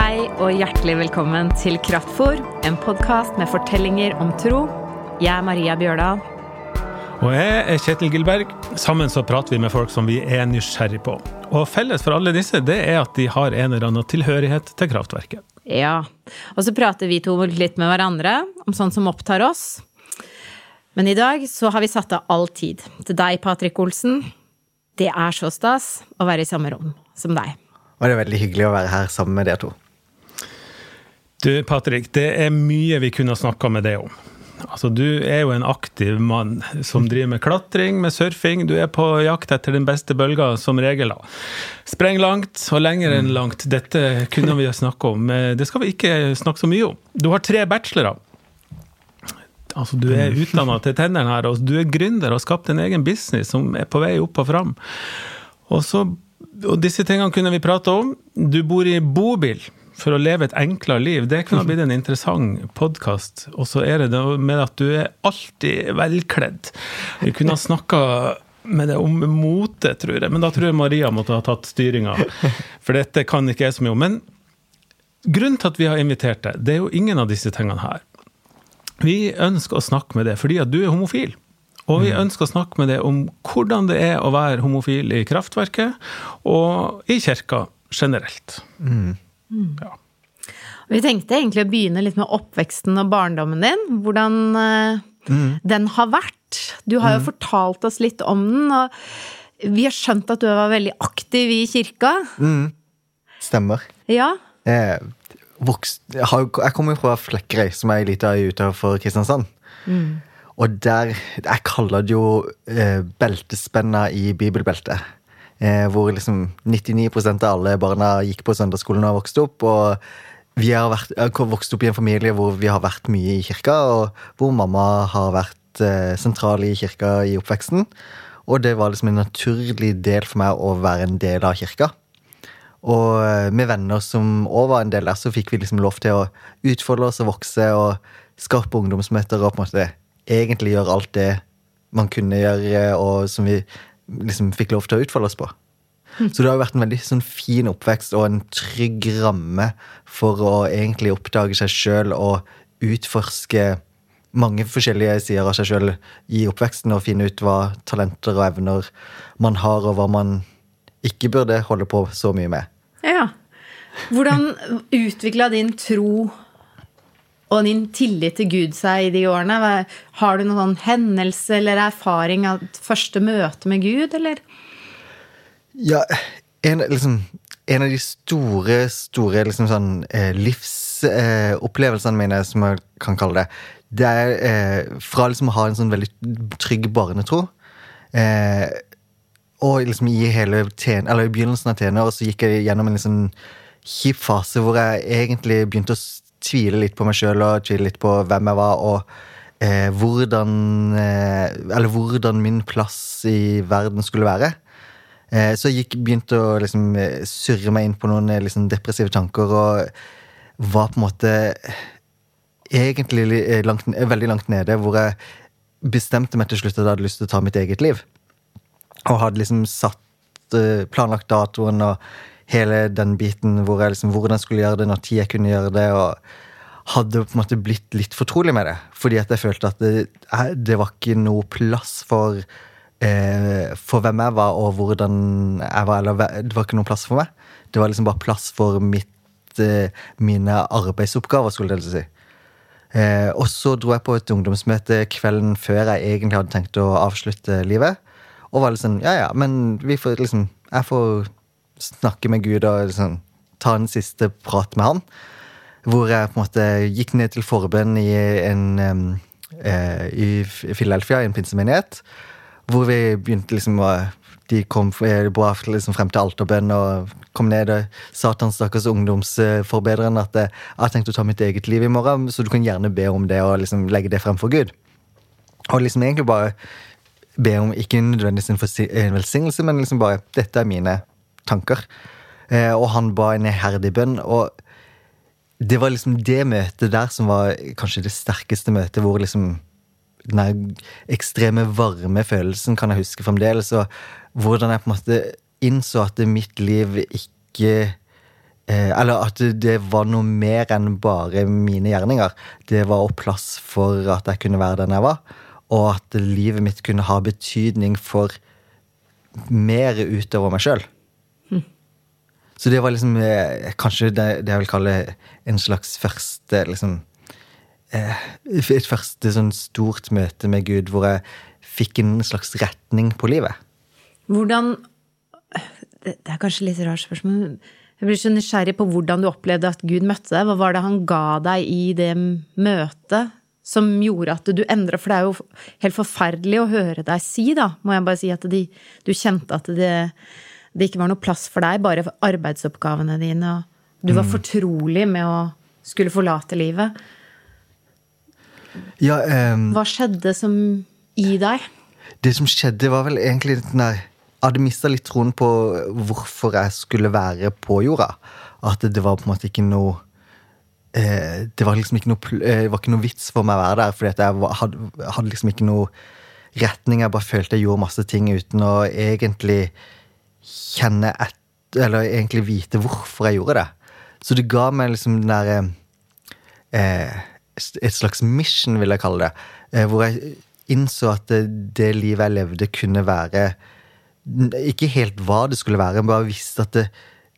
Hei og hjertelig velkommen til Kraftfor, en podkast med fortellinger om tro. Jeg er Maria Bjørdal. Og jeg er Kjetil Gilberg. Sammen så prater vi med folk som vi er nysgjerrig på. Og felles for alle disse, det er at de har en eller annen tilhørighet til kraftverket. Ja, og så prater vi to litt med hverandre om sånt som opptar oss. Men i dag så har vi satt av all tid til deg, Patrik Olsen. Det er så stas å være i samme rom som deg. Og det er veldig hyggelig å være her sammen med dere to. Du, Patrik, det er mye vi kunne snakka med deg om. Altså, Du er jo en aktiv mann som driver med klatring, med surfing. Du er på jakt etter den beste bølga, som regel. Spreng langt og lenger enn langt. Dette kunne vi snakke om. Det skal vi ikke snakke så mye om. Du har tre bachelorer. Altså, Du er utdanna til tennene her, og du er gründer og har skapt en egen business som er på vei opp og fram. Og, så, og disse tingene kunne vi prate om. Du bor i bobil for å leve et enklere liv. Det kunne ha blitt en interessant podkast. Og så er det det med at du er alltid velkledd. Vi kunne ha snakka med det om mote, tror jeg. Men da tror jeg Maria måtte ha tatt styringa. For dette kan ikke jeg så mye om. Men grunnen til at vi har invitert deg, det er jo ingen av disse tingene her. Vi ønsker å snakke med deg fordi at du er homofil. Og vi ønsker å snakke med deg om hvordan det er å være homofil i kraftverket, og i kirka generelt. Mm. Ja. Vi tenkte egentlig å begynne litt med oppveksten og barndommen din. Hvordan mm. den har vært. Du har jo fortalt oss litt om den, og vi har skjønt at du var veldig aktiv i kirka. Stemmer. Ja. Jeg, vokst, jeg, kommer jo fra Flekkerøy, som er ei lita øy utenfor Kristiansand. Og der Jeg kaller det jo eh, beltespenna i bibelbeltet. Eh, hvor liksom 99 av alle barna gikk på søndagsskolen og vokste opp. Og vi har vært, har vokst opp i en familie hvor vi har vært mye i kirka, og hvor mamma har vært eh, sentral i kirka i oppveksten. Og det var liksom en naturlig del for meg å være en del av kirka. Og eh, med venner som òg var en del der, så fikk vi liksom lov til å utfolde oss og vokse og skape ungdomsmøter og på en måte egentlig gjøre alt det man kunne gjøre, og som vi liksom fikk lov til å utfolde oss på. Så det har jo vært en veldig sånn fin oppvekst og en trygg ramme for å egentlig oppdage seg sjøl og utforske mange forskjellige sider av seg sjøl i oppveksten og finne ut hva talenter og evner man har, og hva man ikke burde holde på så mye med. ja. Hvordan utvikla din tro og din tillit til Gud seg i de årene? Har du noen sånn hendelse eller erfaring av første møte med Gud, eller? Ja, en, liksom, en av de store, store liksom sånn eh, livsopplevelsene eh, mine, som jeg kan kalle det, det er eh, fra liksom å ha en sånn veldig trygg barnetro eh, Og liksom i hele ten, eller i begynnelsen av tenår så gikk jeg gjennom en liksom kjip fase hvor jeg egentlig begynte å tvile litt på meg sjøl og tvile litt på hvem jeg var, og eh, hvordan eh, Eller hvordan min plass i verden skulle være. Eh, Så jeg begynte å liksom eh, surre meg inn på noen eh, liksom depressive tanker og var på en måte egentlig eh, langt, veldig langt nede, hvor jeg bestemte meg til slutt at jeg hadde lyst til å ta mitt eget liv. Og hadde liksom satt planlagt datoen og hele den biten hvor jeg liksom, hvordan skulle gjøre det, når tid jeg kunne gjøre det. og hadde på en måte blitt litt fortrolig med det. Fordi at jeg følte at det, eh, det var ikke noe plass for eh, for hvem jeg var, og hvordan jeg var. Eller det var ikke noe plass for meg. Det var liksom bare plass for mitt, eh, mine arbeidsoppgaver, skulle jeg si. Eh, og så dro jeg på et ungdomsmøte kvelden før jeg egentlig hadde tenkt å avslutte livet. Og var sånn Ja, ja, men vi får liksom Jeg får snakke med Gud og liksom ta en siste prat med han. Hvor jeg på en måte gikk ned til forbønn i en um, uh, I Philadelphia, i en pinsemenighet. Hvor vi begynte liksom å De kom eh, liksom frem til alterbønn og kom ned og sa til han stakkars ungdomsforbedreren at eh, jeg har tenkt å ta mitt eget liv i morgen, så du kan gjerne be om det og liksom legge det frem for Gud. Og liksom egentlig bare be om ikke nødvendigvis en, en velsignelse, men liksom bare 'Dette er mine tanker'. Eh, og han ba en iherdig bønn. Og det var liksom det møtet der som var kanskje det sterkeste møtet, hvor liksom den ekstreme varme følelsen kan jeg huske fremdeles. Og hvordan jeg på en måte innså at mitt liv ikke eh, Eller at det var noe mer enn bare mine gjerninger. Det var også plass for at jeg kunne være den jeg var, og at livet mitt kunne ha betydning for mer utover meg sjøl. Så det var liksom eh, kanskje det, det, jeg vil kalle en slags første liksom eh, Et første sånn stort møte med Gud hvor jeg fikk en slags retning på livet. Hvordan Det er kanskje litt rart spørsmål. men Jeg blir så nysgjerrig på hvordan du opplevde at Gud møtte deg. Hva var det han ga deg i det møtet som gjorde at du endra For det er jo helt forferdelig å høre deg si, da, må jeg bare si, at de, du kjente at det, det, ikke var noe plass for deg, bare for arbeidsoppgavene dine, og du var mm. fortrolig med å skulle forlate livet. Ja, um, Hva skjedde som i deg? Det som skjedde, var vel egentlig den der jeg hadde mista litt troen på hvorfor jeg skulle være på jorda. At det var på en måte ikke noe eh, Det var liksom ikke noe, eh, det var ikke noe vits for meg å være der, fordi jeg hadde, hadde, liksom ikke noe retning. Jeg bare følte jeg gjorde masse ting uten å egentlig kjenne et, Eller egentlig vite hvorfor jeg gjorde det. Så det ga meg liksom den derre eh, Et slags mission, vil jeg kalle det. Eh, hvor jeg innså at det, det livet jeg levde, kunne være ikke helt hva det skulle være, men bare visste at det,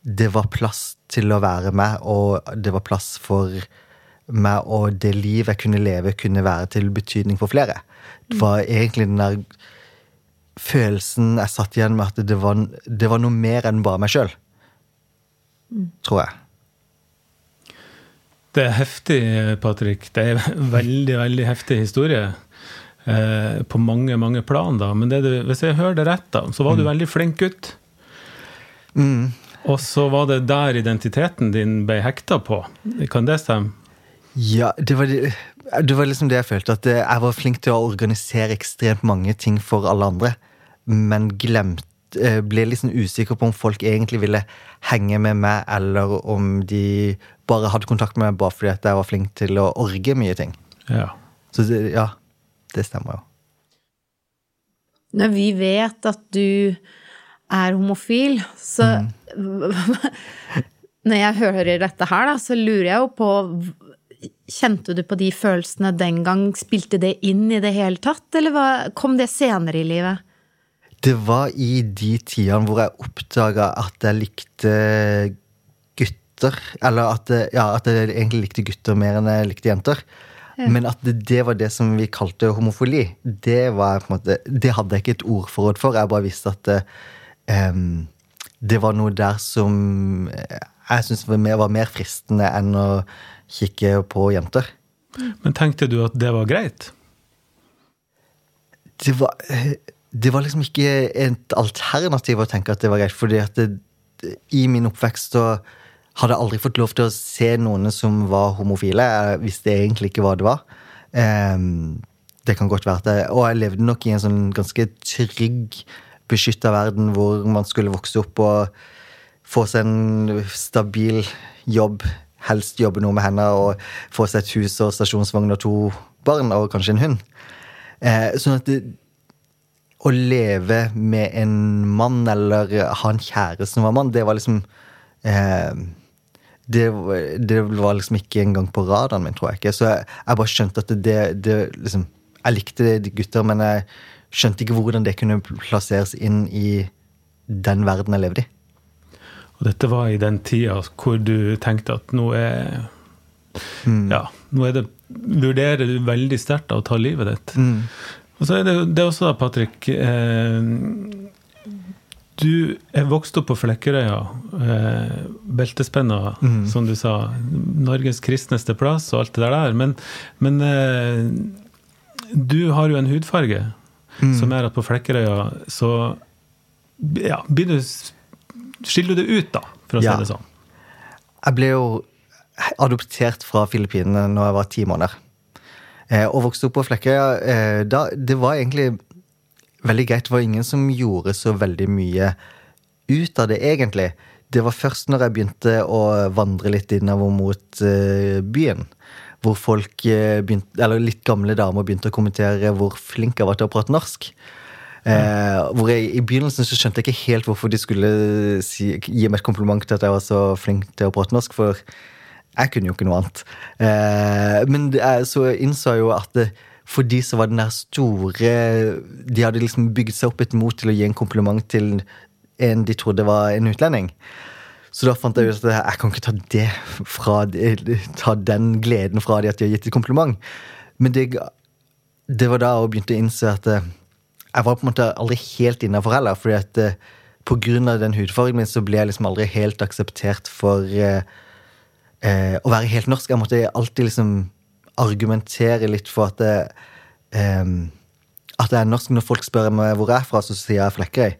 det, var plass til å være med, og det var plass for meg, og det livet jeg kunne leve, kunne være til betydning for flere. Det var egentlig den der følelsen jeg satt igjen med at det var, det var noe mer enn bare meg sjøl. Tror jeg. Det er heftig, Patrick. Det er en veldig, veldig heftig historie. Eh, på mange mange plan. da, Men du, hvis jeg hører det rett, da, så var du mm. veldig flink gutt. Mm. Og så var det der identiteten din ble hekta på. Kan det stemme? Ja, det var, det var liksom det jeg følte. At jeg var flink til å organisere ekstremt mange ting for alle andre. Men glemte eh, ble liksom usikker på om folk egentlig ville henge med meg, eller om de bare hadde kontakt med meg bare fordi at jeg var flink til å orge mye ting. Ja. Så det, ja, det stemmer jo. Når vi vet at du er homofil, så mm. Når jeg hører dette her, da, så lurer jeg jo på Kjente du på de følelsene den gang? Spilte det inn i det hele tatt, eller kom det senere i livet? Det var i de tidene hvor jeg oppdaga at jeg likte gutter. Eller at, ja, at jeg egentlig likte gutter mer enn jeg likte jenter. Men at det, det, var det som vi kalte homofili, det, var, måte, det hadde jeg ikke et ordforråd for. Jeg bare visste at det, um, det var noe der som jeg syntes var, var mer fristende enn å kikke på jenter. Men tenkte du at det var greit? Det var, det var liksom ikke et alternativ å tenke at det var greit. fordi at det, i min oppvekst så hadde jeg aldri fått lov til å se noen som var homofile. Jeg visste egentlig ikke hva det var. Um, det kan godt være jeg, Og jeg levde nok i en sånn ganske trygg, beskytta verden hvor man skulle vokse opp og få seg en stabil jobb. Helst jobbe noe med henne og få seg et hus og stasjonsvogn og to barn og kanskje en hund. Eh, sånn at det, å leve med en mann eller ha en kjæreste som var mann, det var liksom eh, det, det, var liksom ikke engang på radaren min, tror jeg ikke. Så jeg, jeg bare skjønte at det, det liksom Jeg likte de gutter, men jeg skjønte ikke hvordan det kunne plasseres inn i den verden jeg levde i. Og dette var i den tida hvor du tenkte at nå er mm. Ja, nå er det Vurderer du veldig sterkt å ta livet ditt. Mm. Og så er det, det også da, Patrick eh, du er vokst opp på Flekkerøya. Eh, beltespenna, mm. som du sa. Norges kristneste plass og alt det der. Men, men eh, du har jo en hudfarge mm. som er at på Flekkerøya så ja, du, skiller du det ut, da, for å ja. si det sånn. Jeg ble jo adoptert fra Filippinene når jeg var ti måneder. Eh, og vokste opp på Flekkøya. Eh, da, det var egentlig veldig greit. Det var ingen som gjorde så veldig mye ut av det, egentlig. Det var først når jeg begynte å vandre litt innover mot uh, byen, hvor folk begynte, eller litt gamle damer begynte å kommentere hvor flink jeg var til å prate norsk. Eh, hvor jeg, I begynnelsen så skjønte jeg ikke helt hvorfor de skulle si, gi meg et kompliment til at jeg var så flink til å prate norsk, for jeg kunne jo ikke noe annet. Eh, men er, så innså jeg jo at det, for de så var den der store De hadde liksom bygd seg opp et mot til å gi en kompliment til en de trodde var en utlending. Så da fant jeg ut at jeg kan ikke ta det fra ta den gleden fra de at de har gitt et kompliment. Men det, det var da jeg begynte å innse at eh, jeg var på en måte aldri helt innafor heller. fordi at eh, på grunn av den hudfargen min så ble jeg liksom aldri helt akseptert for eh, eh, å være helt norsk. Jeg måtte alltid liksom argumentere litt for at det, eh, at jeg er norsk. Når folk spør meg hvor jeg er fra, så sier jeg Flekkerøy.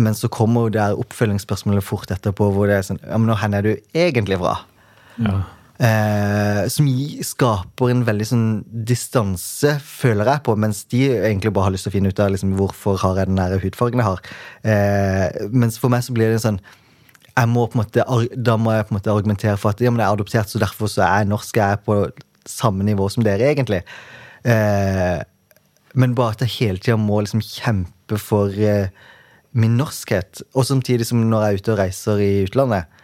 Men så kommer jo det oppfølgingsspørsmålet fort etterpå hvor det er sånn Ja, men hvor er du egentlig fra? Ja. Eh, som skaper en veldig sånn distanse, føler jeg på, mens de egentlig bare har lyst til å finne ut av liksom, hvorfor har jeg den der hudfargen jeg har. Eh, mens for meg så blir det sånn jeg må en måte, Da må jeg på en måte argumentere for at ja, men jeg er adoptert, så derfor så er jeg norsk. Jeg er på samme nivå som dere, egentlig. Eh, men bare at jeg hele tida må liksom kjempe for eh, min norskhet. Og samtidig som når jeg er ute og reiser i utlandet,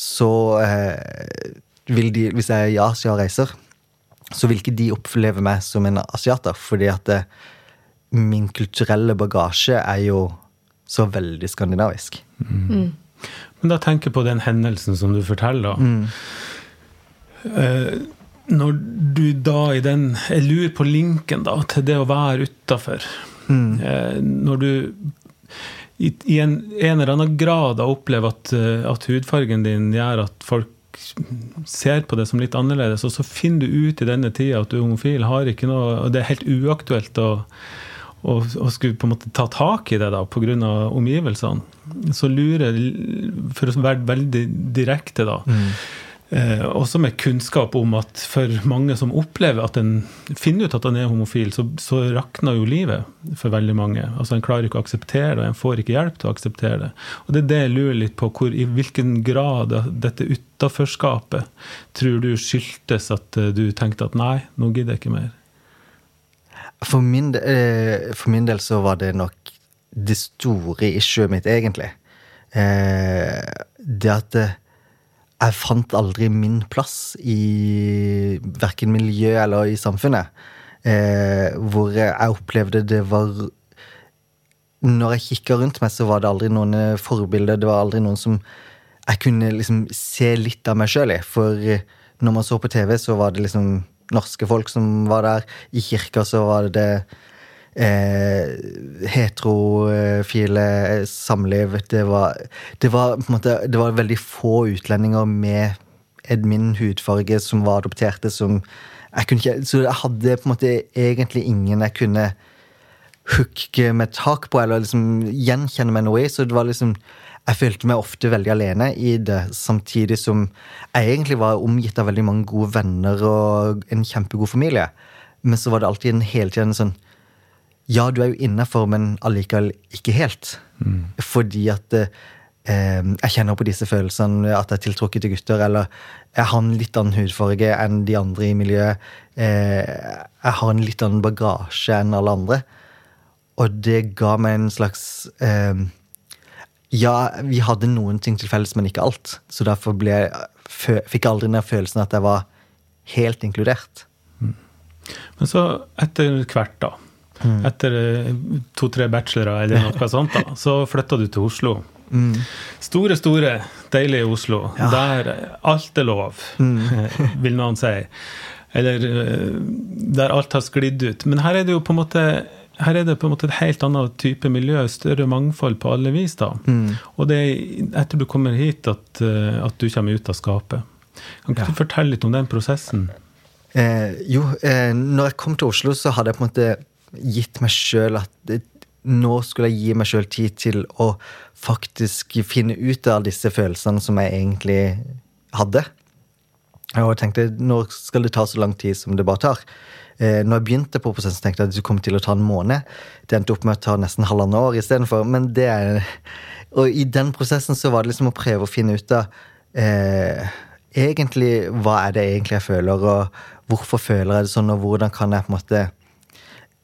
så eh, vil de, hvis jeg er i Asia og reiser, så vil ikke de oppleve meg som en asiater. Fordi at det, eh, min kulturelle bagasje er jo så veldig skandinavisk. Mm. Men da tenker jeg på den hendelsen som du forteller. Mm. Eh, når du da i den Jeg lurer på linken da, til det å være utafor. Mm. Eh, når du i, i en, en, eller annen grad opplever at, eh, at hudfargen din gjør at folk ser på det som litt annerledes, og så finner du ut i denne tida at du er homofil, har ikke noe, og det er helt uaktuelt å, å, å skulle på en måte ta tak i det da, pga. omgivelsene. Så lurer For å være veldig direkte, da. Mm også med kunnskap om at for mange som opplever at en finner ut at en er homofil, så, så rakner jo livet for veldig mange. Altså En klarer ikke å akseptere det, og en får ikke hjelp til å akseptere det. Og Det er det jeg lurer litt på, hvor, i hvilken grad dette utaforskapet tror du skyldtes at eh, du tenkte at nei, nå gidder jeg ikke mer? For min, eh, for min del så var det nok det store issuet mitt, egentlig. Det at jeg fant aldri min plass i verken miljø eller i samfunnet. Eh, hvor jeg opplevde det var Når jeg kikka rundt meg, så var det aldri noen forbilder. Det var aldri noen som jeg kunne liksom se litt av meg sjøl i. For eh, når man så på TV, så var det liksom norske folk som var der. I kirka så var det, det eh, heterofile samliv. Det var, det var, på en måte, det var veldig få utlendinger med min hudfarge som var adopterte. som jeg kunne ikke, Så jeg hadde på en måte egentlig ingen jeg kunne hooke med tak på, eller liksom gjenkjenne meg noe i. Så det var liksom jeg følte meg ofte veldig alene i det, samtidig som jeg egentlig var omgitt av veldig mange gode venner og en kjempegod familie. Men så var det alltid en hele tiden sånn ja, du er jo innafor, men allikevel ikke helt. Mm. Fordi at eh, jeg kjenner på disse følelsene, at jeg er tiltrukket til gutter, eller jeg har en litt annen hudfarge enn de andre i miljøet. Eh, jeg har en litt annen bagasje enn alle andre. Og det ga meg en slags eh, Ja, vi hadde noen ting til felles, men ikke alt. Så derfor ble, fikk jeg aldri den følelsen at jeg var helt inkludert. Mm. Men så etter hvert, da Mm. Etter eh, to-tre bachelorer eller noe sånt, da, så flytta du til Oslo. Mm. Store, store, deilige Oslo, ja. der alt er lov, mm. vil noen si. Eller eh, der alt har sklidd ut. Men her er det jo på en måte her er det på en måte et helt annet type miljø, større mangfold på alle vis. da. Mm. Og det er etter du kommer hit at, eh, at du kommer ut av skapet. Kan ikke ja. du fortelle litt om den prosessen? Eh, jo, eh, når jeg kom til Oslo, så hadde jeg på en måte gitt meg sjøl at det, nå skulle jeg gi meg sjøl tid til å faktisk finne ut av disse følelsene som jeg egentlig hadde. Og jeg tenkte nå skal det ta så lang tid som det bare tar. Eh, når jeg begynte på prosessen, tenkte jeg at det kom til å ta en måned. Det endte opp med å ta nesten halvannet år istedenfor. Men det Og i den prosessen så var det liksom å prøve å finne ut av eh, egentlig hva er det egentlig jeg føler, og hvorfor føler jeg det sånn, og hvordan kan jeg på en måte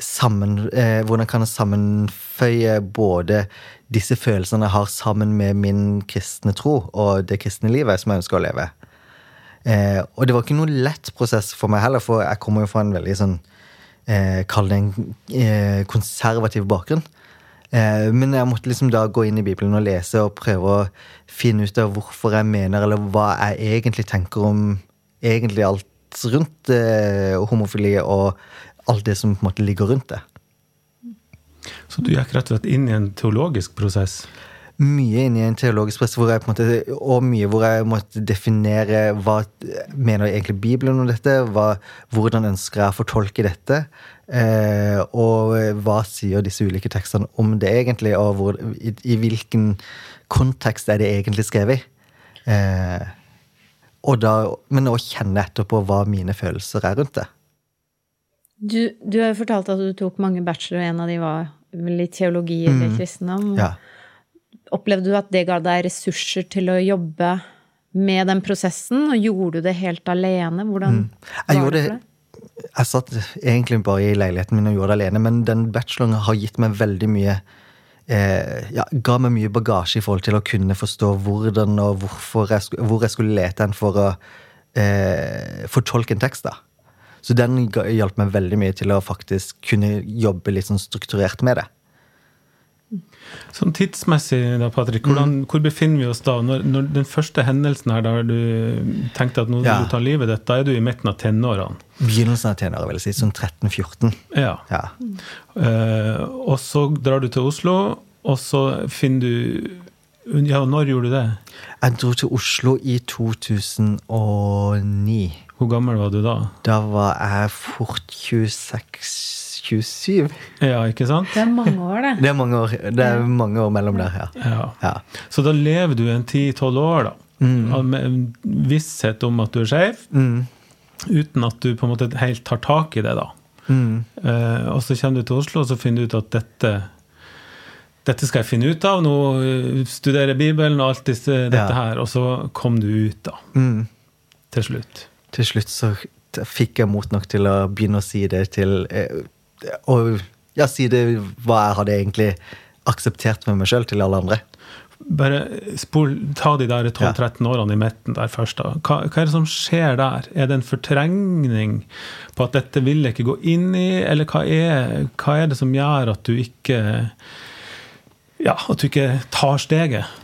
sammen, eh, hvordan kan jeg sammenføye både disse følelsene jeg har sammen med min kristne tro og det kristne livet som jeg ønsker å leve. Eh, og det var ikke noe lett prosess for meg heller, for jeg kommer jo fra en veldig sånn eh, Kall det en eh, konservativ bakgrunn. Eh, men jeg måtte liksom da gå inn i Bibelen og lese og prøve å finne ut av hvorfor jeg mener, eller hva jeg egentlig tenker om egentlig alt rundt eh, homofili og alt det som på en måte ligger rundt det. Så du gikk rett og slett inn i en teologisk prosess? Mye inn i en teologisk prosess, hvor jeg på en måte, og mye hvor jeg måtte definere hva mener egentlig Bibelen om dette, hva, hvordan ønsker jeg å fortolke dette, eh, og hva sier disse ulike tekstene om det egentlig, og hvor, i, i, hvilken kontekst er det egentlig skrevet i. Eh, da, men å kjenne etterpå hva mine følelser er rundt det. Du, du har jo fortalt at du tok mange bachelor, og en av de var vel i teologi eller mm. kristendom. Ja. Opplevde du at det ga deg ressurser til å jobbe med den prosessen, og gjorde du det helt alene? Hvordan mm. jeg var det for deg? Jeg satt egentlig bare i leiligheten min og gjorde det alene, men den bacheloren har gitt meg veldig mye eh, ja, Ga meg mye bagasje i forhold til å kunne forstå hvordan og jeg, hvor jeg skulle lete en for å eh, fortolke en tekst. da. Så den hjalp meg veldig mye til å faktisk kunne jobbe litt sånn strukturert med det. Sånn tidsmessig, da, Patrick, hvordan, mm. hvor befinner vi oss da? Når, når, den første hendelsen her der du tenkte at nå ja. du tar livet ditt, da er du i midten av tenårene? Begynnelsen av tenåra, vil jeg si. Sånn 13-14. Ja. ja. Uh, og så drar du til Oslo, og så finner du Ja, når gjorde du det? Jeg dro til Oslo i 2009. Hvor gammel var du da? Da var jeg fort 26-27. Ja, ikke sant? Det er mange år, det. Det er mange år, det er mange år mellom der, ja. ja. ja. Så da lever du en 10-12 år, da. Mm. Med visshet om at du er skeiv, mm. uten at du på en måte helt tar tak i det, da. Mm. Uh, og så kommer du til Oslo, og så finner du ut at dette dette skal jeg finne ut av, nå studerer studere Bibelen og alt disse, dette ja. her. Og så kom du ut, da. Mm. Til slutt til slutt så fikk jeg mot nok til å begynne å si det til eh, Og ja, si det hva jeg hadde egentlig akseptert med meg sjøl, til alle andre. Bare spol, ta de der 12-13 årene i midten der først. da. Hva, hva, er det som skjer der? Er det en fortrengning på at dette vil jeg ikke gå inn i, eller hva er, hva er det som gjør at du ikke ja, at du ikke tar steget?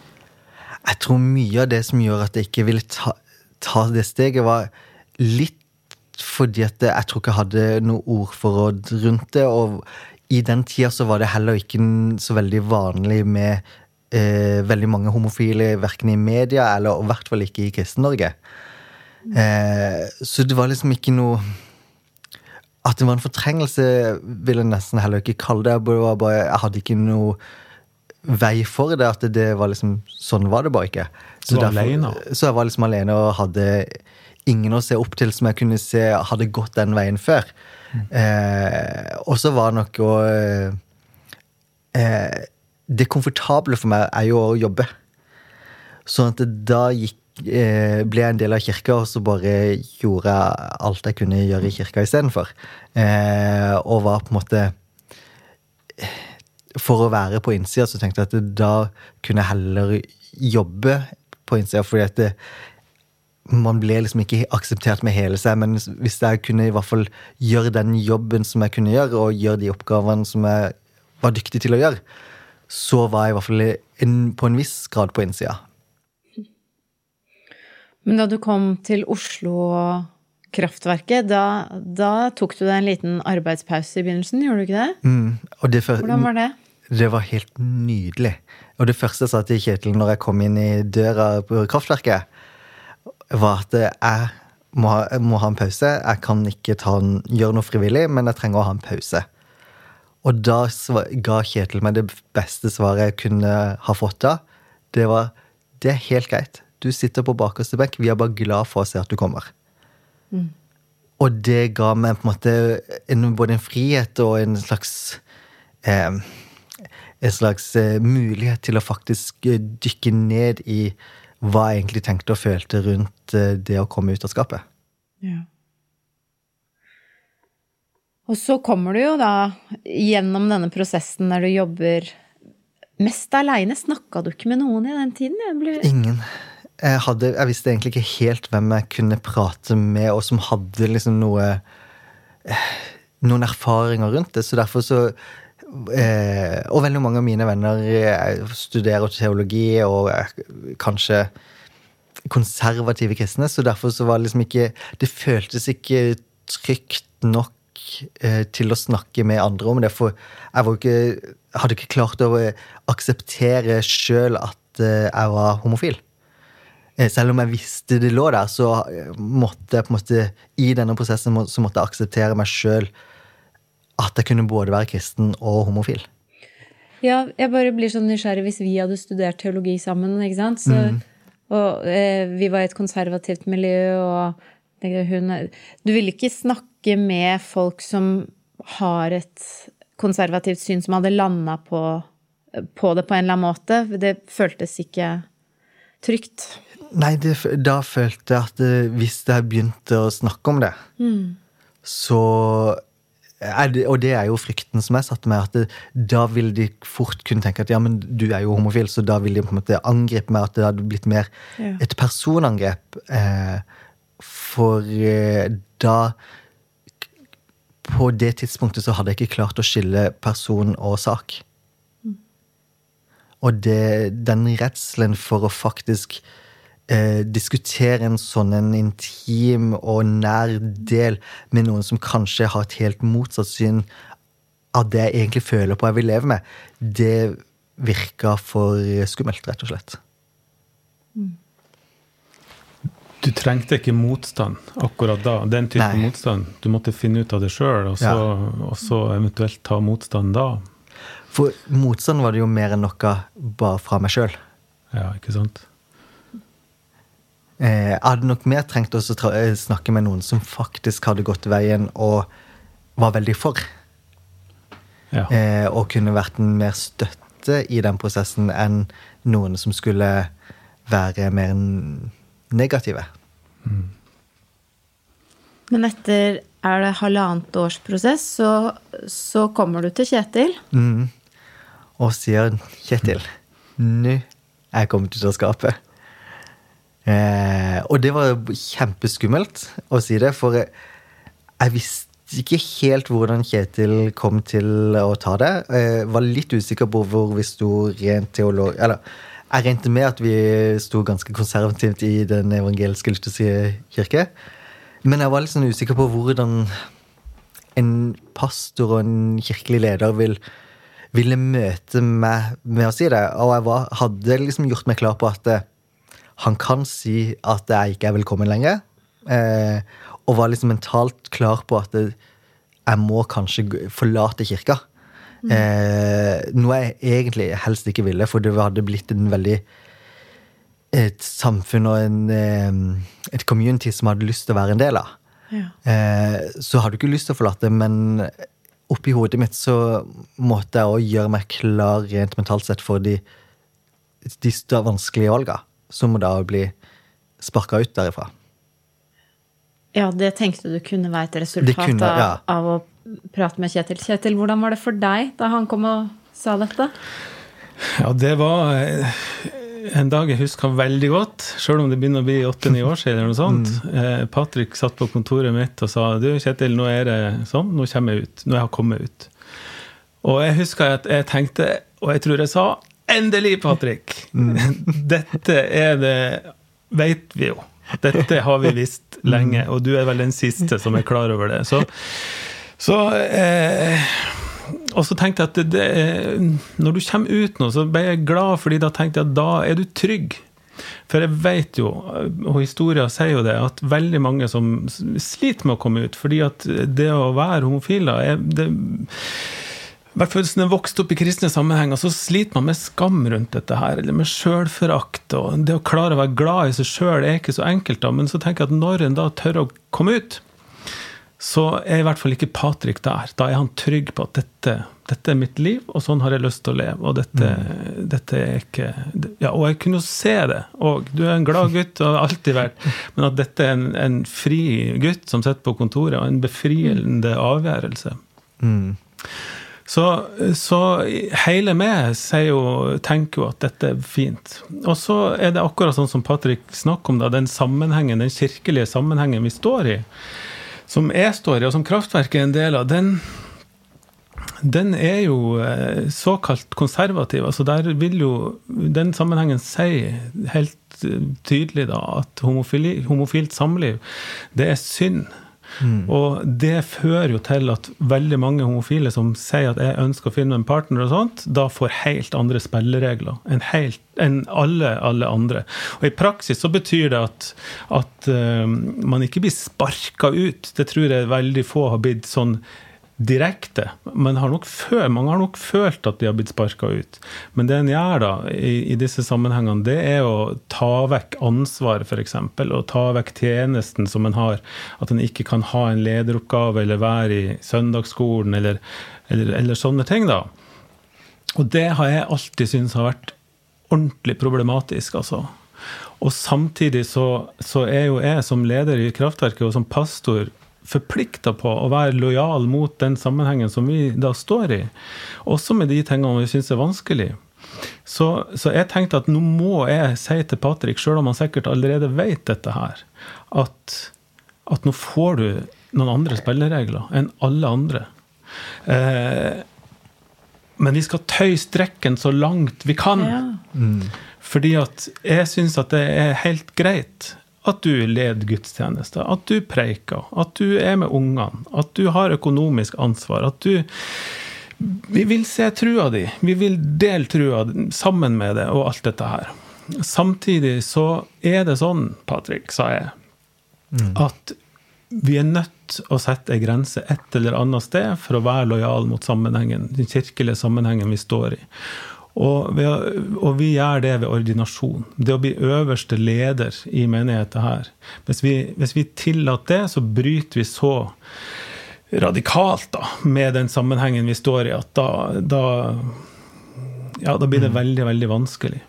Jeg tror mye av det som gjør at jeg ikke ville ta, ta det steget, var Litt fordi at jeg tror ikke jeg hadde noe ordforråd rundt det. Og i den tida så var det heller ikke så veldig vanlig med eh, veldig mange homofile, verken i media eller i hvert fall ikke i Kristen-Norge. Eh, så det var liksom ikke noe At det var en fortrengelse, vil jeg nesten heller ikke kalle det. Jeg, var bare, jeg hadde ikke noe vei for det. At det var liksom Sånn var det bare ikke. Så, derfor, så jeg var liksom alene og hadde ingen å se opp til som jeg kunne se hadde gått den veien før. Mm. Eh, og så var nok å eh, Det komfortable for meg er jo å jobbe. Sånn at da gikk, eh, ble jeg en del av kirka, og så bare gjorde jeg alt jeg kunne gjøre i kirka istedenfor. Eh, og var på en måte For å være på innsida, så tenkte jeg at da kunne jeg heller jobbe på innsida, fordi at det, man ble liksom ikke akseptert med hele seg, men hvis jeg kunne i hvert fall gjøre den jobben som jeg kunne gjøre, og gjøre de oppgavene som jeg var dyktig til å gjøre, så var jeg i hvert fall en, på en viss grad på innsida. Men da du kom til Oslo Kraftverket, da, da, tok du deg en liten arbeidspause i begynnelsen, gjorde du ikke det? Mm, det Hvordan var det? Det var helt nydelig. Og det første jeg sa til Kjetil når jeg kom inn i døra på kraftverket, var at jeg må ha, jeg må ha en pause. Jeg kan ikke en, gjøre noe frivillig, men jeg trenger å ha en pause. Og da ga Kjetil meg det beste svaret jeg kunne ha fått da. Det var det er helt greit. Du sitter på bakerste benk. Vi er bare glad for å se at du kommer. Mm. Og det ga meg på en måte en, både en frihet og en slags eh, En slags eh, mulighet til å faktisk eh, dykke ned i hva jeg egentlig tenkte og følte rundt eh, det å komme ut av skapet. Ja. Og så kommer du jo da gjennom denne prosessen der du jobber mest aleine. Snakka du ikke med noen i den tiden? Jeg ble... Ingen. Jeg, hadde, jeg visste egentlig ikke helt hvem jeg kunne prate med, og som hadde liksom noe eh, Noen erfaringer rundt det. Så derfor så Og veldig mange av mine venner eh, studerer teologi og er kanskje konservative kristne, så derfor så var det liksom ikke Det føltes ikke trygt nok eh, til å snakke med andre om det, for jeg ikke, hadde ikke klart å akseptere sjøl at eh, jeg var homofil. Eh, selv om jeg visste det lå der, så måtte jeg på en måte i denne prosessen så måtte jeg akseptere meg sjøl at jeg kunne både være kristen og homofil. Ja, jeg bare blir sånn nysgjerrig hvis vi hadde studert teologi sammen, ikke sant. Så, mm. Og eh, vi var i et konservativt miljø, og hun Du ville ikke snakke med folk som har et konservativt syn, som hadde landa på, på, det på en eller annen måte. Det føltes ikke trygt. Nei, det, da følte jeg at eh, hvis jeg begynte å snakke om det, mm. så det, og det er jo frykten som jeg satte meg, at det, da vil de fort kunne tenke at ja, men du er jo homofil, så da vil de på en måte angripe meg, at det hadde blitt mer ja. et personangrep. Eh, for eh, da På det tidspunktet så hadde jeg ikke klart å skille person og sak. Mm. Og det, den redselen for å faktisk eh, diskutere en sånn en intim og nær del med noen som kanskje har et helt motsatt syn av det jeg egentlig føler på jeg vil leve med, det virka for skummelt, rett og slett. Du trengte ikke motstand akkurat da. Den type Nei. motstand. Du måtte finne ut av det sjøl, og, ja. og, så eventuelt ta motstand da. For motstand var det jo mer enn noe bare fra meg sjøl. Ja, ikke sant? Eh, jeg hadde nok mer trengt å eh, snakke med noen som faktisk hadde gått veien og var veldig for. Ja. Eh, og kunne vært en mer støtte i den prosessen enn noen som skulle være mer negative. Mm. Men etter er det halvannet års prosess, så, så kommer du til Kjetil. Mm. Og sier 'Kjetil, nå er jeg kommet til å skape'. Eh, og det var kjempeskummelt å si det, for jeg, visste ikke helt hvordan Kjetil kom til å ta det. Jeg var litt usikker på hvor vi sto rent teolog... Eller jeg regnet med at vi sto ganske konservativt i den evangeliske lutherske kirke. Men jeg var litt sånn usikker på hvordan en pastor og en kirkelig leder vil, ville møte meg med å si det. Og jeg var, hadde liksom gjort meg klar på at han kan si at jeg ikke er velkommen lenger. Eh, og var liksom mentalt klar på at jeg må kanskje forlate kirka. Mm. Eh, noe jeg egentlig helst ikke ville, for det hadde blitt en veldig et samfunn og en, eh, et community som hadde lyst til å være en del av. Ja. Eh, så hadde du ikke lyst til å forlate, men oppi hodet mitt så måtte jeg òg gjøre meg klar rent mentalt sett for de, de vanskelige valgene som da bli sparka ut derifra. Ja, det tenkte du kunne være et resultat kunne, ja. av, å prate med Kjetil. Kjetil, hvordan var det for deg da han kom og sa dette? Ja, det var eh, en dag jeg husker veldig godt, sjøl om det begynner å bli åtte-ni år siden. eller noe sånt. Mm. Eh, Patrick satt på kontoret mitt og sa du Kjetil, nå er det sånn, nå kommer jeg ut. Nå har jeg kommet ut. Og jeg husker at jeg tenkte, og jeg tror jeg sa Endelig, Patrick! Dette er det Veit vi jo. Dette har vi visst lenge, og du er vel den siste som er klar over det. Så, så eh, Og så tenkte jeg at det, det, når du kommer ut nå, så ble jeg glad, fordi da tenkte jeg at da er du trygg. For jeg vet jo, og historia sier jo det, at veldig mange som sliter med å komme ut, fordi at det å være homofil da, er det, hvert fall hvis en er vokst opp i kristne sammenhenger, så sliter man med skam rundt dette her, eller med sjølforakt. Og det å klare å være glad i seg sjøl er ikke så enkelt, da. Men så tenker jeg at når en da tør å komme ut, så er i hvert fall ikke Patrick der. Da er han trygg på at dette, dette er mitt liv, og sånn har jeg lyst til å leve. Og dette, mm. dette er ikke ja, Og jeg kunne jo se det òg. Du er en glad gutt og har alltid vært. Men at dette er en, en fri gutt som sitter på kontoret, og en befriende avgjørelse. Mm. Så, så, hele meg jo, tenker jo at dette er fint. Og så er det akkurat sånn som Patrick snakker om, da, den sammenhengen, den kirkelige sammenhengen vi står i som jeg står i, og som kraftverket er en del av, den, den er jo eh, såkalt konservativ. altså Der vil jo den sammenhengen si helt eh, tydelig da, at homofilt samliv, det er synd. Mm. Og det fører jo til at veldig mange homofile som sier at jeg ønsker å finne en partner, og sånt, da får helt andre spilleregler enn, helt, enn alle, alle andre. Og i praksis så betyr det at, at uh, man ikke blir sparka ut. Det tror jeg veldig få har blitt sånn direkte. Men har før, mange har nok følt at de har blitt sparka ut. Men det en gjør da i, i, disse sammenhengene, det er å ta vekk ansvaret, f.eks. Og ta vekk tjenesten som en har. At en ikke kan ha en lederoppgave eller være i søndagsskolen eller, eller, eller sånne ting. da. Og det har jeg alltid syntes har vært ordentlig problematisk, altså. Og samtidig så, så er jo jeg som leder i Kraftverket og som pastor forplikta på å være lojal mot den sammenhengen som vi da står i. Også med de tingene vi syns er vanskelig. Så, så, jeg tenkte at nå må jeg si til Patrick, sjøl om han sikkert allerede vet dette her, at, at nå får du noen andre spilleregler enn alle andre. Eh, men vi skal tøye strekken så langt vi kan. Ja. Mm. Fordi at jeg syns at det er helt greit at du leder gudstjenester, at du preiker, at du er med ungene, at du har økonomisk ansvar, at du Vi vil se trua di, vi vil dele trua sammen med det og alt dette her. Samtidig så er det sånn, Patrick, sa jeg, mm. at vi er nødt å sette ei grense et eller annet sted for å være lojal mot sammenhengen, den kirkelige sammenhengen vi står i. Og, ved, og, vi gjør det ved ordinasjon. Det å bli øverste leder i menigheten her. Hvis vi, hvis vi tillater det, så bryter vi så radikalt da, med den sammenhengen vi står i, at da, da, ja, da blir det mm. veldig, veldig vanskelig.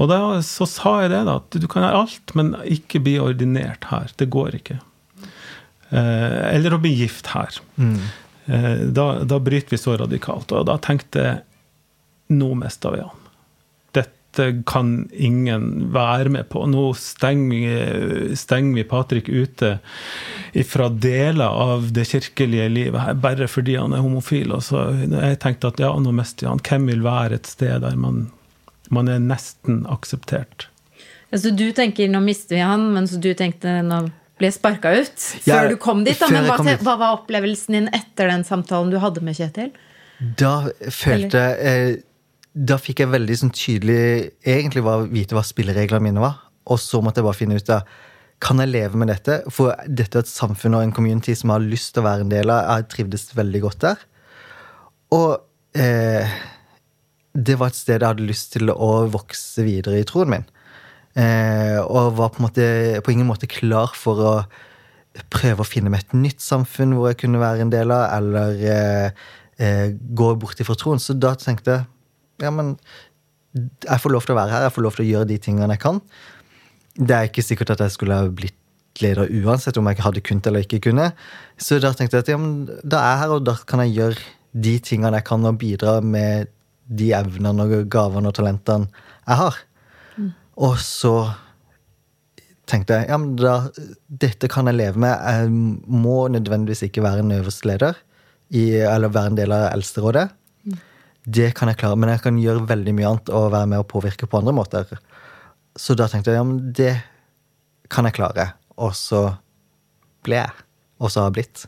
Og da så sa jeg det, da, at du kan gjøre alt, men ikke bli ordinert her. Det går ikke. Eh, eller å bli gift her. Mm. Eh, da, da, bryter vi så radikalt. Og da tenkte jeg nå mister vi han. Dette kan ingen være med på. Nå stenger, stenger vi Patrick ute fra deler av det kirkelige livet her, bare fordi han er homofil. Og så jeg tenkte at ja, nå mister vi han. Hvem vil være et sted der man, man er nesten akseptert? Altså du tenker nå mister vi han, mens du tenkte nå ble sparka ut før du kom dit. Da. Men hva, hva, var opplevelsen din etter den samtalen du hadde med Kjetil? Da følte jeg da fikk jeg veldig sånn tydelig egentlig var, vite hva spillereglene mine var. Og så måtte jeg bare finne ut av kan jeg leve med dette. For dette er et samfunn og en community som har lyst til å være en del av. Jeg trivdes veldig godt der. Og eh, det var et sted jeg hadde lyst til å vokse videre i troen min. Eh, og var på, måte, på, ingen måte klar for å prøve å finne meg et nytt samfunn hvor jeg kunne være en del av, eller eh, eh gå bort ifra troen. Så da tenkte jeg ja, men jeg får lov til å være her, jeg får lov til å gjøre de tingene jeg kan. Det er ikke sikkert at jeg skulle ha blitt leder uansett om jeg hadde kunnet eller ikke kunne. Så da tenkte jeg at ja, men da er jeg her, og da kan jeg gjøre de tingene jeg kan, og bidra med de evnene og gavene og talentene jeg har. Mm. Og så tenkte jeg ja, men da, dette kan jeg leve med. Jeg må nødvendigvis ikke være en øverste leder i, eller være en del av Eldsterådet det kan jeg klare, men jeg kan gjøre veldig mye annet og være med og påvirke på andre måter. Så da tenkte jeg ja, men det kan jeg klare. Og så ble jeg. Og så har jeg blitt.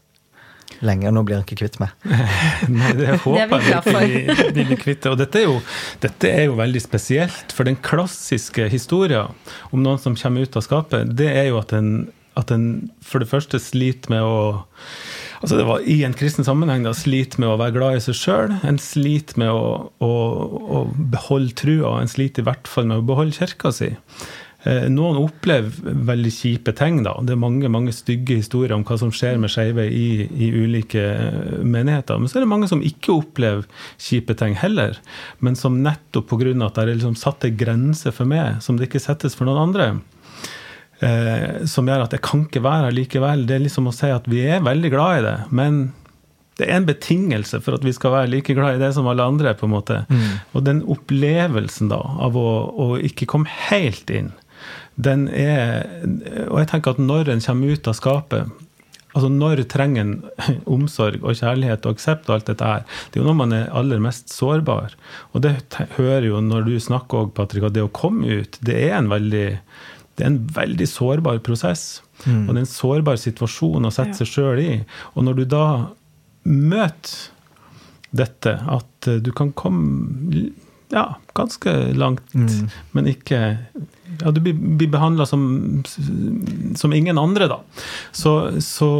Lenge, og nå blir han ikke kvitt meg. Nei, det håper jeg ikke vi blir kvitt. Og dette er, jo, dette er, jo, veldig spesielt, for den klassiske historien om noen som kommer ut av skapet, det er jo at en, at en for det første sliter med å altså det var I en kristen sammenheng da, sliter med å være glad i seg sjøl. En sliter med å, å, å beholde trua, en sliter i hvert fall med å beholde kirka si. Eh, noen opplever veldig kjipe ting. da. Det er mange mange stygge historier om hva som skjer med skeive i, i, ulike eh, menigheter. Men så er det mange som ikke opplever kjipe ting heller. Men som nettopp pga. at det er liksom satt en grense for meg, som det ikke settes for noen andre. Eh, som gjør at jeg kan ikke være her likevel. Det er liksom å si at vi er veldig glad i det, men det er en betingelse for at vi skal være like glad i det som alle andre. på en måte. Mm. Og den opplevelsen da, av å, å ikke komme helt inn den er Og jeg tenker at når en kommer ut av skapet Altså Når trenger en omsorg og kjærlighet og aksept og alt dette her? Det er jo når man er aller mest sårbar. Og det hører jo når du snakker òg, Patrick, at det å komme ut, det er en veldig, det er en veldig sårbar prosess. Mm. Og det er en sårbar situasjon å sette seg sjøl i. Og når du da møter dette, at du kan komme ja, ganske langt, mm. men ikke ja, du blir, blir behandla som, som, ingen andre, da. Så, så,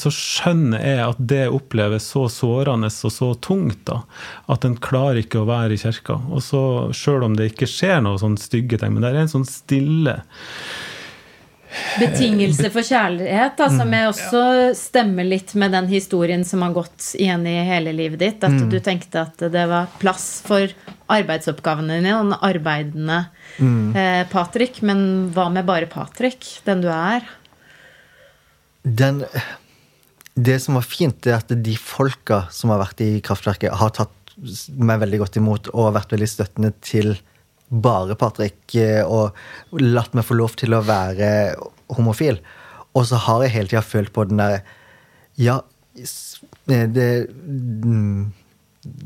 så, skjønner jeg at det oppleves så sårende og så tungt da, at en klarer ikke å være i kirka. Og så, sjøl om det ikke skjer noe sånn stygge ting, men det er en sånn stille Betingelse for kjærlighet, da, som jeg også stemmer litt med den historien som har gått igjen i hele livet ditt. At mm. du tenkte at det var plass for arbeidsoppgavene dine og den arbeidende mm. eh, Patrick. Men hva med bare Patrick, den du er? Den Det som var fint, er at de folka som har vært i kraftverket, har tatt meg veldig godt imot og vært veldig støttende til bare Patrick eh, og latt meg få lov til å være homofil. Og så har jeg hele tida følt på den der Ja, eh, det, mm,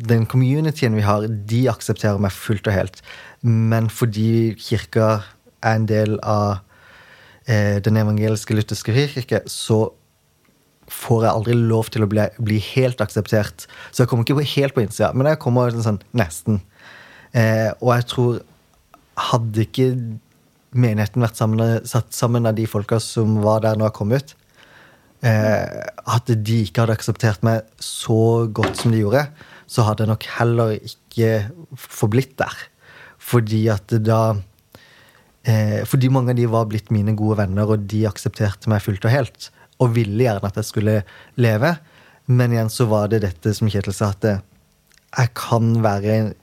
Den communityen vi har, de aksepterer meg fullt og helt. Men fordi kirka er en del av eh, den evangeliske lutherske kirke, så får jeg aldri lov til å bli, bli, helt akseptert. Så jeg kommer ikke helt på innsida, men jeg kommer sånn nesten. Eh, og jeg tror hadde ikke menigheten vært sammen, satt sammen av de folka som var der når jeg kom ut, eh, at de ikke hadde akseptert meg så godt som de gjorde, så hadde jeg nok heller ikke forblitt der. Fordi at da eh, Fordi mange av de var blitt mine gode venner, og de aksepterte meg fullt og helt. Og ville gjerne at jeg skulle leve. Men igjen så var det dette som Kjetil sa, at jeg kan være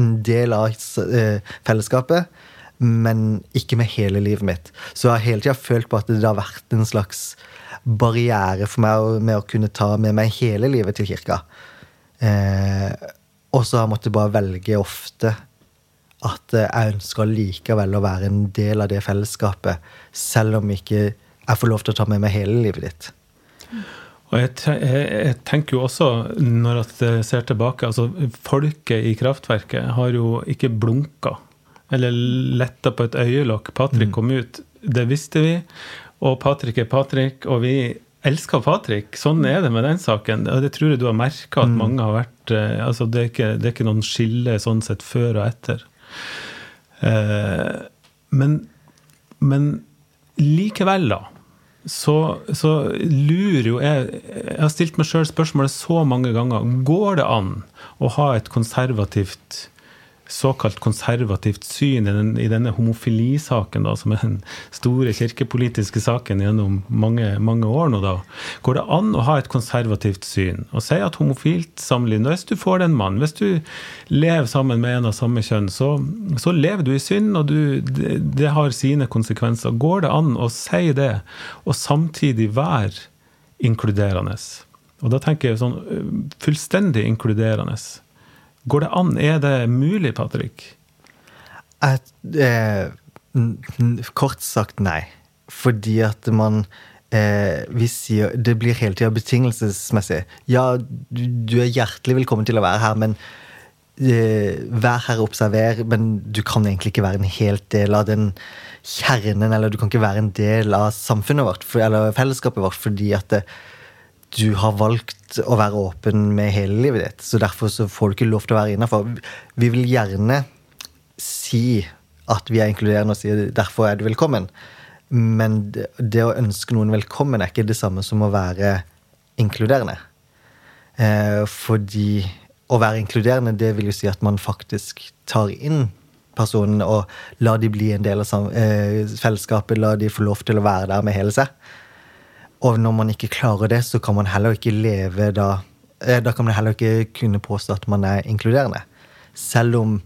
en del av eh, fellesskapet, men ikke med hele livet mitt. Så jeg har hele tida følt på at det har vært en slags barriere for meg med å kunne ta med meg hele livet til kirka. Eh, og så har jeg måttet bare velge ofte at jeg ønsker likevel å være en del av det fellesskapet, selv om ikke jeg får lov til å ta med meg hele livet ditt. Og jeg, jeg, tenker jo også, når jeg ser tilbake altså Folket i kraftverket har jo ikke blunka eller letta på et øyelokk. Patrick mm. kom ut. Det visste vi. Og Patrick er Patrick, og vi elsker Patrick. Sånn er det med den saken. Og det tror jeg du har merka at mm. mange har vært eh, altså det, er ikke, det er ikke noen skille sånn sett før og etter. Eh, men, men likevel, da så, så, lurer jo jeg Jeg har stilt meg sjøl spørsmålet så mange ganger. Går det an å ha et konservativt såkalt konservativt syn i, den, i denne homofilisaken, da, som er den store kirkepolitiske saken gjennom mange, mange år nå, da. Går det an å ha et konservativt syn og si at homofilt samliv Hvis du får deg en mann, hvis du lever sammen med en av samme kjønn, så, så lever du i synd, og du, det, det har sine konsekvenser. Går det an å si det, og samtidig være inkluderende? Og da tenker jeg sånn fullstendig inkluderende. Går det an? Er det mulig, Patrick? At, eh, kort sagt nei. Fordi at man eh, vi sier Det blir hele tida betingelsesmessig. Ja, du, du, er hjertelig velkommen til å være her, men eh, vær her og observer. Men du kan egentlig ikke være en helt del av den kjernen, eller du kan ikke være en del av samfunnet vårt, for, eller fellesskapet vårt, fordi at det, du har valgt å være åpen med hele livet ditt. Så derfor så får du ikke lov til å være innafor. Vi vil gjerne si at vi er inkluderende og si derfor er du velkommen. Men det, det å ønske noen velkommen er ikke det samme som å være inkluderende. Eh, fordi å være inkluderende, det vil jo si at man faktisk tar inn personen og lar de bli en del av eh, fellesskapet, la de få lov til å være der med hele seg. Og når man ikke klarer det, så kan man heller ikke leve da eh, Da kan man heller ikke kunne påstå at man er inkluderende. Selv om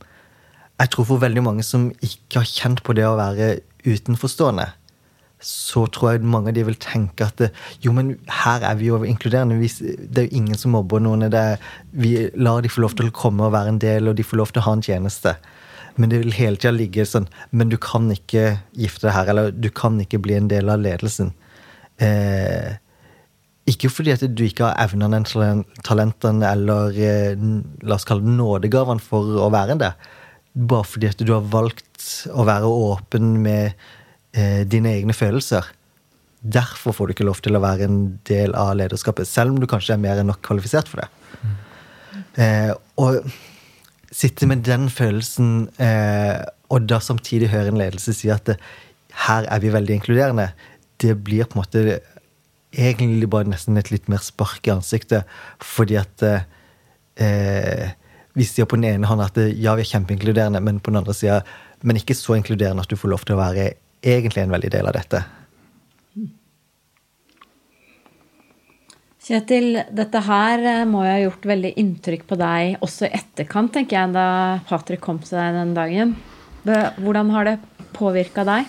jeg tror for veldig mange som ikke har kjent på det å være utenforstående, så tror jeg mange av de vil tenke at jo, men her er vi jo inkluderende. Det er jo ingen som mobber noen. Er, vi lar de få lov til å komme og være en del, og de får lov til å ha en tjeneste. Men det vil hele tida ligge sånn Men du kan ikke gifte deg her, eller du kan ikke bli en del av ledelsen. Eh, ikke fordi at du ikke har evnene, talentene eller eh, la oss kalle det nådegavene for å være det. Bare fordi at du har valgt å være åpen med eh, dine egne følelser. Derfor får du ikke lov til å være en del av lederskapet, selv om du kanskje er mer enn nok kvalifisert for det. Mm. Eh, og sitte med den følelsen, eh, og da samtidig høre en ledelse si at det, her er vi veldig inkluderende, det blir på en måte egentlig bare nesten et litt mer spark i ansiktet, fordi at eh, vi sier på den ene hånda at ja, vi er kjempeinkluderende, men på den andre sida men ikke så inkluderende at du får lov til å være egentlig en veldig del av dette. Kjetil, dette her eh, må jo ha gjort veldig inntrykk på deg også i etterkant, tenker jeg, da Patrick kom til deg den dagen. Hvordan har det påvirka deg?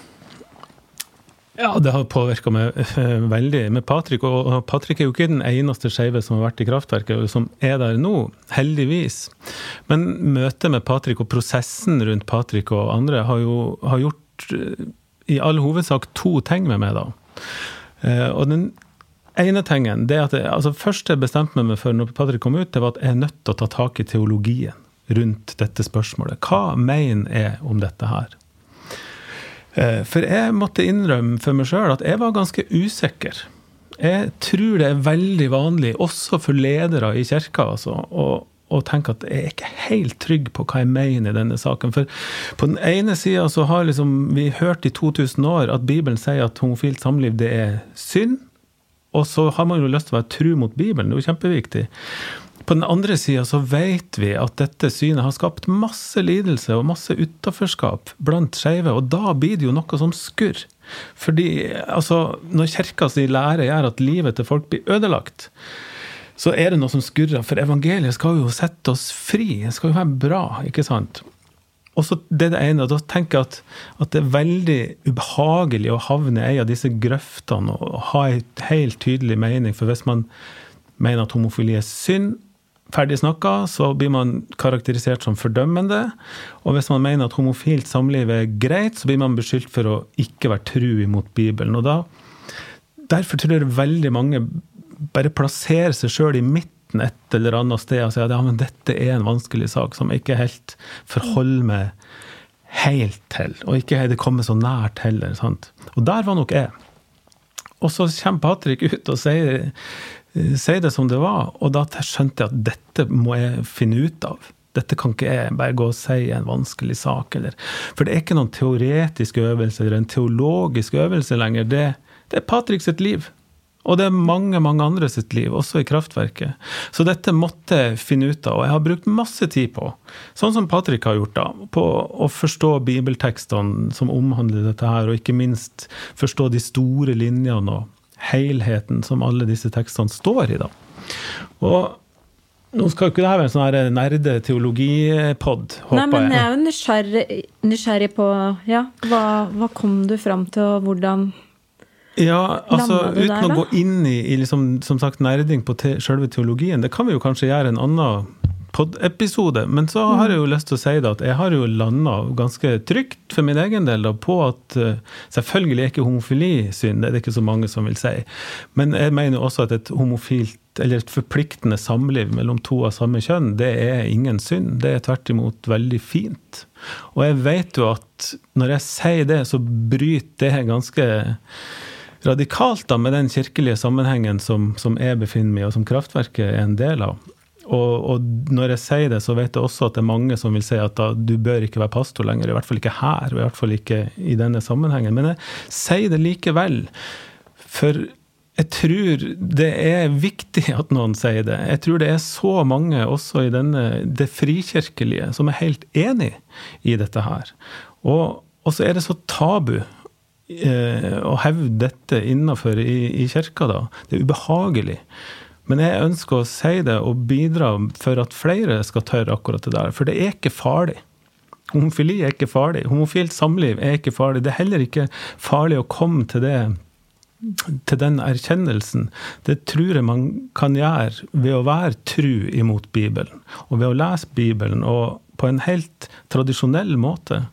Ja, det har påvirka meg eh, veldig med Patrick. Og Patrick er jo ikke den eneste skeive som har vært i kraftverket, som er der nå. Heldigvis. Men møtet med Patrick og prosessen rundt Patrick og andre har jo har gjort eh, i all hovedsak to ting med meg, da. Eh, og den ene tingen, det at jeg, altså Først jeg bestemte meg for når Patrick kom ut, det var at jeg er nødt til å ta tak i teologien rundt dette spørsmålet. Hva mener jeg om dette her? Eh, for jeg måtte innrømme for meg sjøl at jeg var ganske usikker. Jeg tror det er veldig vanlig, også for ledere i kirka, altså, å å tenke at jeg er ikke helt trygg på hva jeg mener i denne saken. For på den ene sida så har liksom vi hørt i 2000 år at Bibelen sier at homofilt samliv det er synd. Og så har man jo lyst til å være tru mot Bibelen, det er jo kjempeviktig. På den andre sida så vet vi at dette synet har skapt masse lidelse og masse utaforskap blant skeive, og da blir det jo noe som skurr. Fordi altså, når kirka si lære gjør at livet til folk blir ødelagt, så er det noe som skurrer. For evangeliet skal jo sette oss fri. Det skal jo være bra, ikke sant? Og så det det ene. og Da tenker jeg at, at, det er veldig ubehagelig å havne i en av disse grøftene og ha en helt tydelig mening. For hvis man mener at homofili er synd, ferdig snakka, så blir man karakterisert som fordømmende. Og hvis man mener at homofilt samliv er greit, så blir man beskyldt for å ikke være tru imot Bibelen. Og da, derfor tror jeg veldig mange bare plasserer seg sjøl i midten et eller annet sted og sier at ja, men dette er en vanskelig sak som jeg ikke helt forholder meg helt til. Og ikke det kommet så nært heller. sant? Og der var nok jeg. Og så kommer Patrick ut og sier, sier det som det var, og da skjønte jeg at dette må jeg finne ut av. Dette kan ikke jeg bare gå og si en vanskelig sak. Eller. For det er ikke noen teoretisk øvelse eller en teologisk øvelse lenger. Det, det er Patrick sitt liv. Og det er mange mange andre sitt liv, også i kraftverket. Så dette måtte jeg finne ut av, og jeg har brukt masse tid på, sånn som Patrick har gjort, da, på å forstå bibeltekstene som omhandler dette her, og ikke minst forstå de store linjene og helheten som alle disse tekstene står i. da. Og nå skal jo ikke det her være en sånn nerdeteologipod, håper jeg. Nei, men jeg er jo nysgjerrig, nysgjerrig på ja, hva, hva kom du fram til, og hvordan ja, altså uten der, å gå inn i, i liksom, som sagt, nerding på te, selve teologien, det kan vi jo kanskje gjøre en annen pod-episode. Men så har jeg jo lyst til å si det at jeg har jo landa ganske trygt for min egen del da, på at uh, selvfølgelig er ikke homofili synd, det er det ikke så mange som vil si. Men jeg mener også at et homofilt eller et forpliktende samliv mellom to av samme kjønn, det er ingen synd. Det er tvert imot veldig fint. Og jeg vet jo at når jeg sier det, så bryter det ganske radikalt da, med den kirkelige sammenhengen som, som jeg befinner meg i, og som kraftverket er en del av. Og, og, når jeg sier det, så vet jeg også at det er mange som vil si at da, du bør ikke være pastor lenger. I hvert fall ikke her, i hvert fall ikke i denne sammenhengen. Men jeg sier det likevel. For jeg tror det er viktig at noen sier det. Jeg tror det er så mange også i denne, det frikirkelige som er helt enig i dette her. Og, og så er det så tabu eh, å hevde dette innafor i, i kirka, da. Det er ubehagelig. Men jeg ønsker å si det og bidra for at flere skal tørre akkurat det der. For det er ikke farlig. Homofili er ikke farlig. Homofilt samliv er ikke farlig. Det er heller ikke farlig å komme til det til den erkjennelsen, det tror jeg man kan gjøre ved å være tru imot Bibelen. Og ved å lese Bibelen og på en helt tradisjonell måte.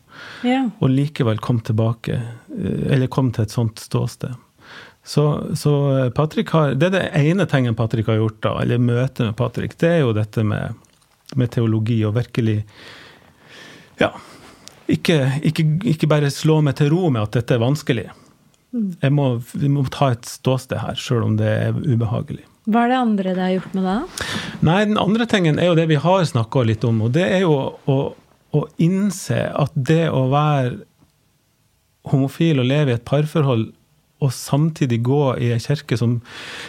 Ja. Og likevel komme tilbake, eh, eller komme til et sånt ståsted. Så, så har, Det er det ene tingen Patrick har gjort, da, eller møtet med Patrick, det er jo dette med, med teologi og virkelig Ja. Ikke, ikke, ikke bare slå meg til ro med at dette er vanskelig jeg må, vi må ta et ståsted her, sjøl om det er ubehagelig. Hva er det andre det har gjort med deg? Nei, Den andre tingen er jo det vi har snakka litt om. Og det er jo å, å, innse at det å være homofil og leve i et parforhold og samtidig gå i ei kirke som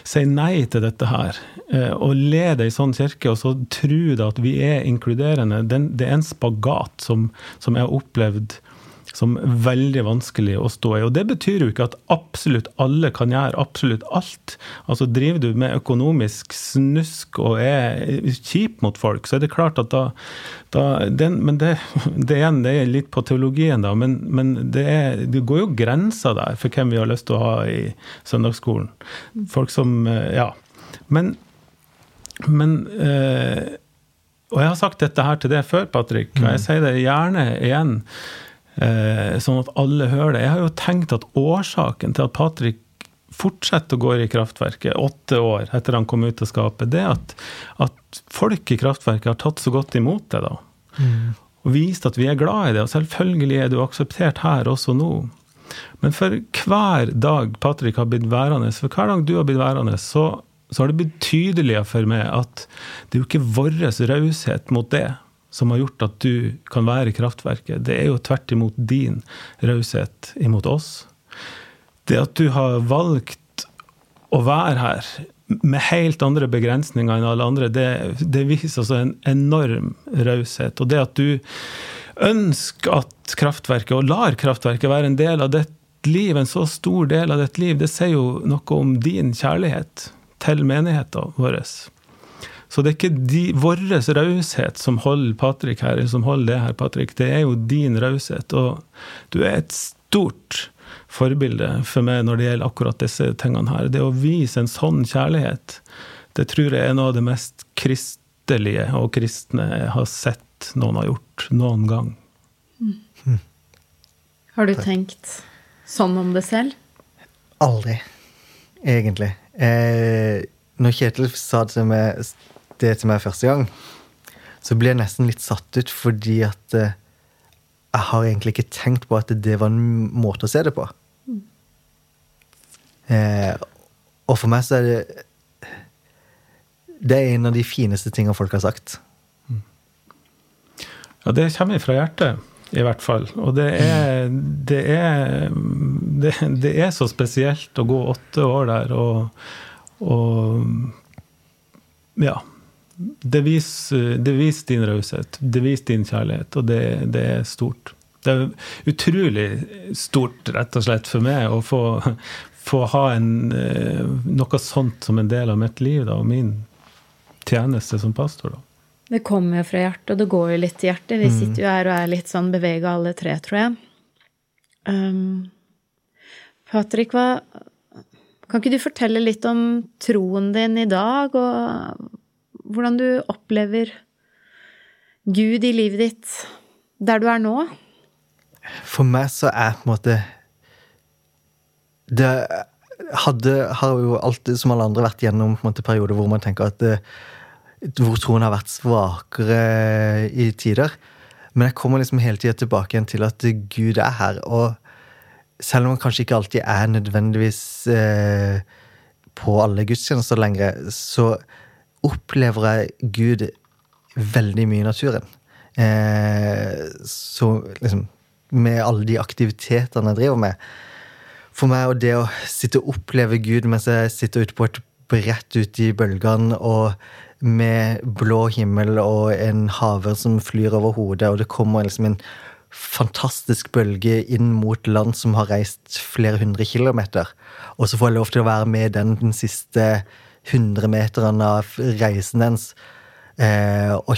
sier nei til dette her, eh, og lede ei sånn kirke, og så tro at vi er inkluderende, det er en spagat som, som jeg har opplevd som veldig vanskelig å stå i. Og det betyr jo ikke at absolutt alle kan gjøre absolutt alt. Altså Driver du med økonomisk snusk og er kjip mot folk, så er det klart at da, da den, Men det, det, igjen, det er litt på teologien, da. Men, men det, er, det, går jo grenser der for hvem vi har lyst til å ha i søndagsskolen. Folk som Ja. Men, men eh, og jeg har sagt dette her til deg før, Patrick, og jeg mm. sier det gjerne igjen. Eh, sånn at alle hører det. Jeg har jo tenkt at årsaken til at Patrick fortsetter å gå i kraftverket åtte år etter han kom ut av skapet, det er at, at folk i kraftverket har tatt så godt imot det. da. Mm. Og vist at vi er glad i det. Og selvfølgelig er det jo akseptert her også nå. Men for hver dag Patrick har blitt værende, for hver dag du har blitt værende, så, så har det blitt tydeligere for meg at det er jo ikke vår raushet mot det som har gjort at du kan være i kraftverket, det er jo tvert imot din raushet imot oss. Det at du har valgt å være her med helt andre begrensninger enn alle andre, det, det viser altså en enorm raushet. Og det at du ønsker at kraftverket, og lar kraftverket være en del av ditt liv, en så stor del av ditt liv, det sier jo noe om din kjærlighet til menigheten vår. Så det er ikke de, vår raushet som holder Patrick her, som holder det her, Patrick. Det er jo din raushet. Og du er et stort forbilde for meg når det gjelder akkurat disse tingene her. Det å vise en sånn kjærlighet, det tror jeg er noe av det mest kristelige og kristne jeg har sett noen har gjort noen gang. Mm. Har du tenkt sånn om det selv? Aldri, egentlig. Eh, når Kjetil sa det med det til meg første gang, så ble jeg nesten litt satt ut fordi at eh, jeg har egentlig ikke tenkt på at det var en måte å se det på. Eh, og for meg så er det Det er en av de fineste tingene folk har sagt. Mm. Ja, det kommer fra hjertet, i hvert fall. Og det er, det er, det, det er så spesielt å gå åtte år der og, og ja det viser, det viser din raushet, det viser din kjærlighet, og det, det, er stort. Det er utrolig stort, rett og slett, for meg å få, få ha en, eh, noe sånt som en del av mitt liv da, og min tjeneste som pastor. da. Det kommer jo fra hjertet, og det går jo litt i hjertet. Vi mm. sitter jo her og er litt sånn bevega alle tre, tror jeg. Um, Patrick, hva Kan ikke du fortelle litt om troen din i dag, og hvordan du opplever Gud i livet ditt der du er nå? For meg så er på en måte Det hadde, har jo alltid, som alle andre, vært gjennom måte, perioder hvor man tenker at det, hvor troen har vært svakere i tider. Men jeg kommer liksom hele tida tilbake igjen til at Gud er her. Og selv om han kanskje ikke alltid er nødvendigvis eh, på alle gudstjenester lenger, så opplever jeg Gud veldig mye i naturen. Eh, så liksom Med alle de aktivitetene jeg driver med. for meg og det å sitte og oppleve Gud mens jeg sitter ute på et brett ute i bølgene og med blå himmel og en haver som flyr over hodet, og det kommer liksom en fantastisk bølge inn mot land som har reist flere hundre kilometer. Og så får jeg lov til å være med den den siste hundre meterne av reisen dens. Eh, og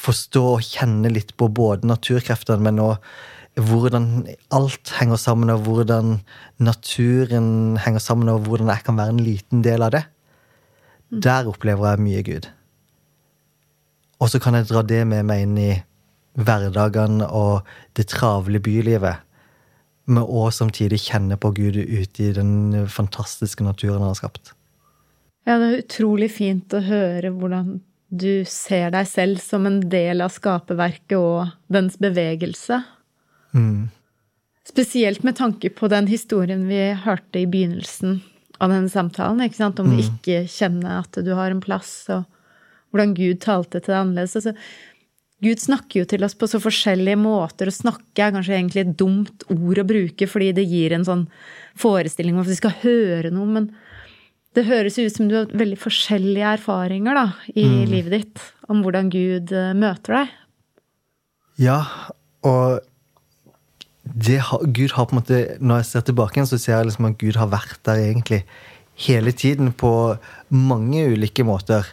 forstå og kjenne litt på både naturkreftene, men òg hvordan alt henger sammen, og hvordan naturen henger sammen, og hvordan jeg kan være en liten del av det. Der opplever jeg mye Gud. Og så kan jeg dra det med meg inn i hverdagene og det travle bylivet. Men òg samtidig kjenne på Gud ute i den fantastiske naturen han har skapt. Ja, det er utrolig fint å høre hvordan du ser deg selv som en del av skaperverket og dens bevegelse. Mm. Spesielt med tanke på den historien vi hørte i begynnelsen av denne samtalen, ikke sant? om å ikke kjenne at du har en plass, og hvordan Gud talte til deg annerledes. Altså, Gud snakker jo til oss på så forskjellige måter, og snakke er kanskje egentlig et dumt ord å bruke fordi det gir en sånn forestilling om at vi skal høre noe, men det høres ut som du har veldig forskjellige erfaringer da, i mm. livet ditt om hvordan Gud eh, møter deg. Ja, og har, Gud har på en måte Når jeg ser tilbake igjen, så ser jeg liksom at Gud har vært der egentlig hele tiden på mange ulike måter.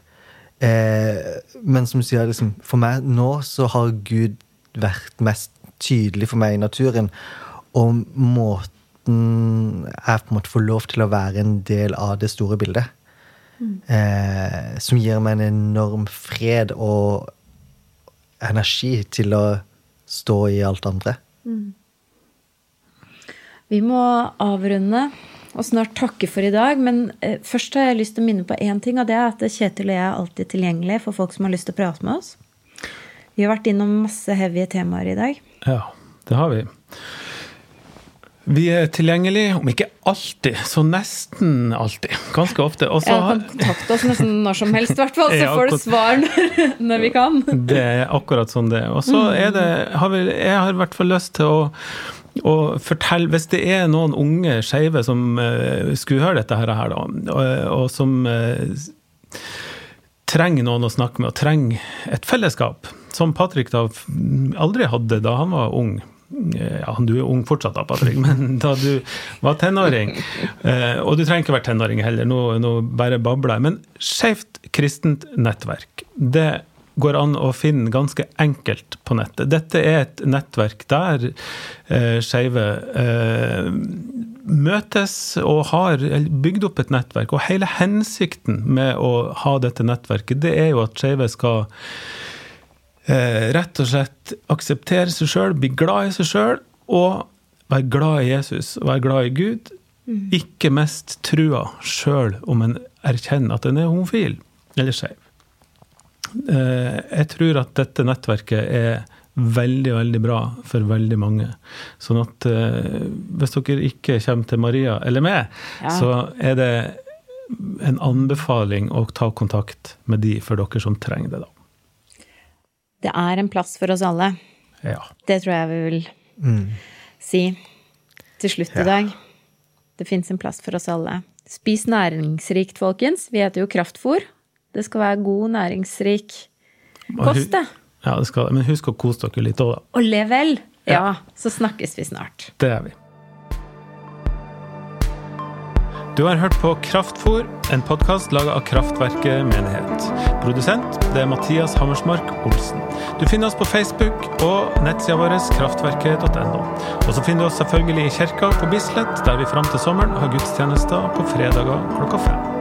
Eh, men som du sier, liksom, for meg nå så har Gud vært mest tydelig for meg i naturen. Og måten jeg på en måte får lov til å være en del av det store bildet. Mm. Eh, som gir meg en enorm fred og energi til å stå i alt andre. Mm. Vi må avrunde og snart takke for i dag. Men eh, først har jeg lyst til å minne på én ting, og det er at Kjetil og jeg er alltid tilgjengelige for folk som har lyst til å prate med oss. Vi har vært innom masse heavy temaer i dag. Ja, det har vi. Vi er tilgjengelige, om ikke alltid, så nesten alltid. Ganske ofte. Også ja, kan kontakte oss nesten når som helst, i hvert fall. Så får du svar når, vi kan. Det er akkurat sånn det er. Og så er det har vi, Jeg har i hvert fall lyst til å og fortell, Hvis det er noen unge skeive som uh, skulle høre dette her, da, og, og som uh, trenger noen å snakke med, og trenger et fellesskap, som Patrick da aldri hadde da han var ung ja, Du er ung fortsatt, da, Patrick, men da du var tenåring Og du trenger ikke være tenåring heller, nå, nå bare babler jeg. Men Skeivt kristent nettverk, det går an å finne ganske enkelt på nettet. Dette er et nettverk der eh, skeive eh, møtes og har bygd opp et nettverk. Og hele hensikten med å ha dette nettverket, det er jo at skeive skal eh, rett og slett akseptere seg sjøl, bli glad i seg sjøl og være glad i Jesus og være glad i Gud. Mm. Ikke mest trua sjøl om en erkjenner at en er homofil eller skeiv. Eh, jeg tror at dette nettverket er veldig, veldig bra for veldig mange. Sånn at uh, hvis dere ikke kommer til Maria eller meg, ja. så er det en anbefaling å ta kontakt med de for dere som trenger det, da. Det er en plass for oss alle. Ja. Det tror jeg vi vil mm. si til slutt ja. i dag. Det fins en plass for oss alle. Spis næringsrikt, folkens. Vi heter jo Kraftfôr. Det skal være god, næringsrik kost, det. Ja, det skal Men husk å kose dere litt òg, da. Og lev vel. Ja, så snakkes vi snart. Det er vi. Du har hørt på Kraftfor, en podkast laga av Kraftverket menighet. Produsent det er Mathias Hammersmark Olsen. Du finner oss på Facebook og nettsida vår kraftverket.no. Og så finner du oss selvfølgelig i kirka på Bislett, der vi fram til sommeren har gudstjenester på fredager klokka fem.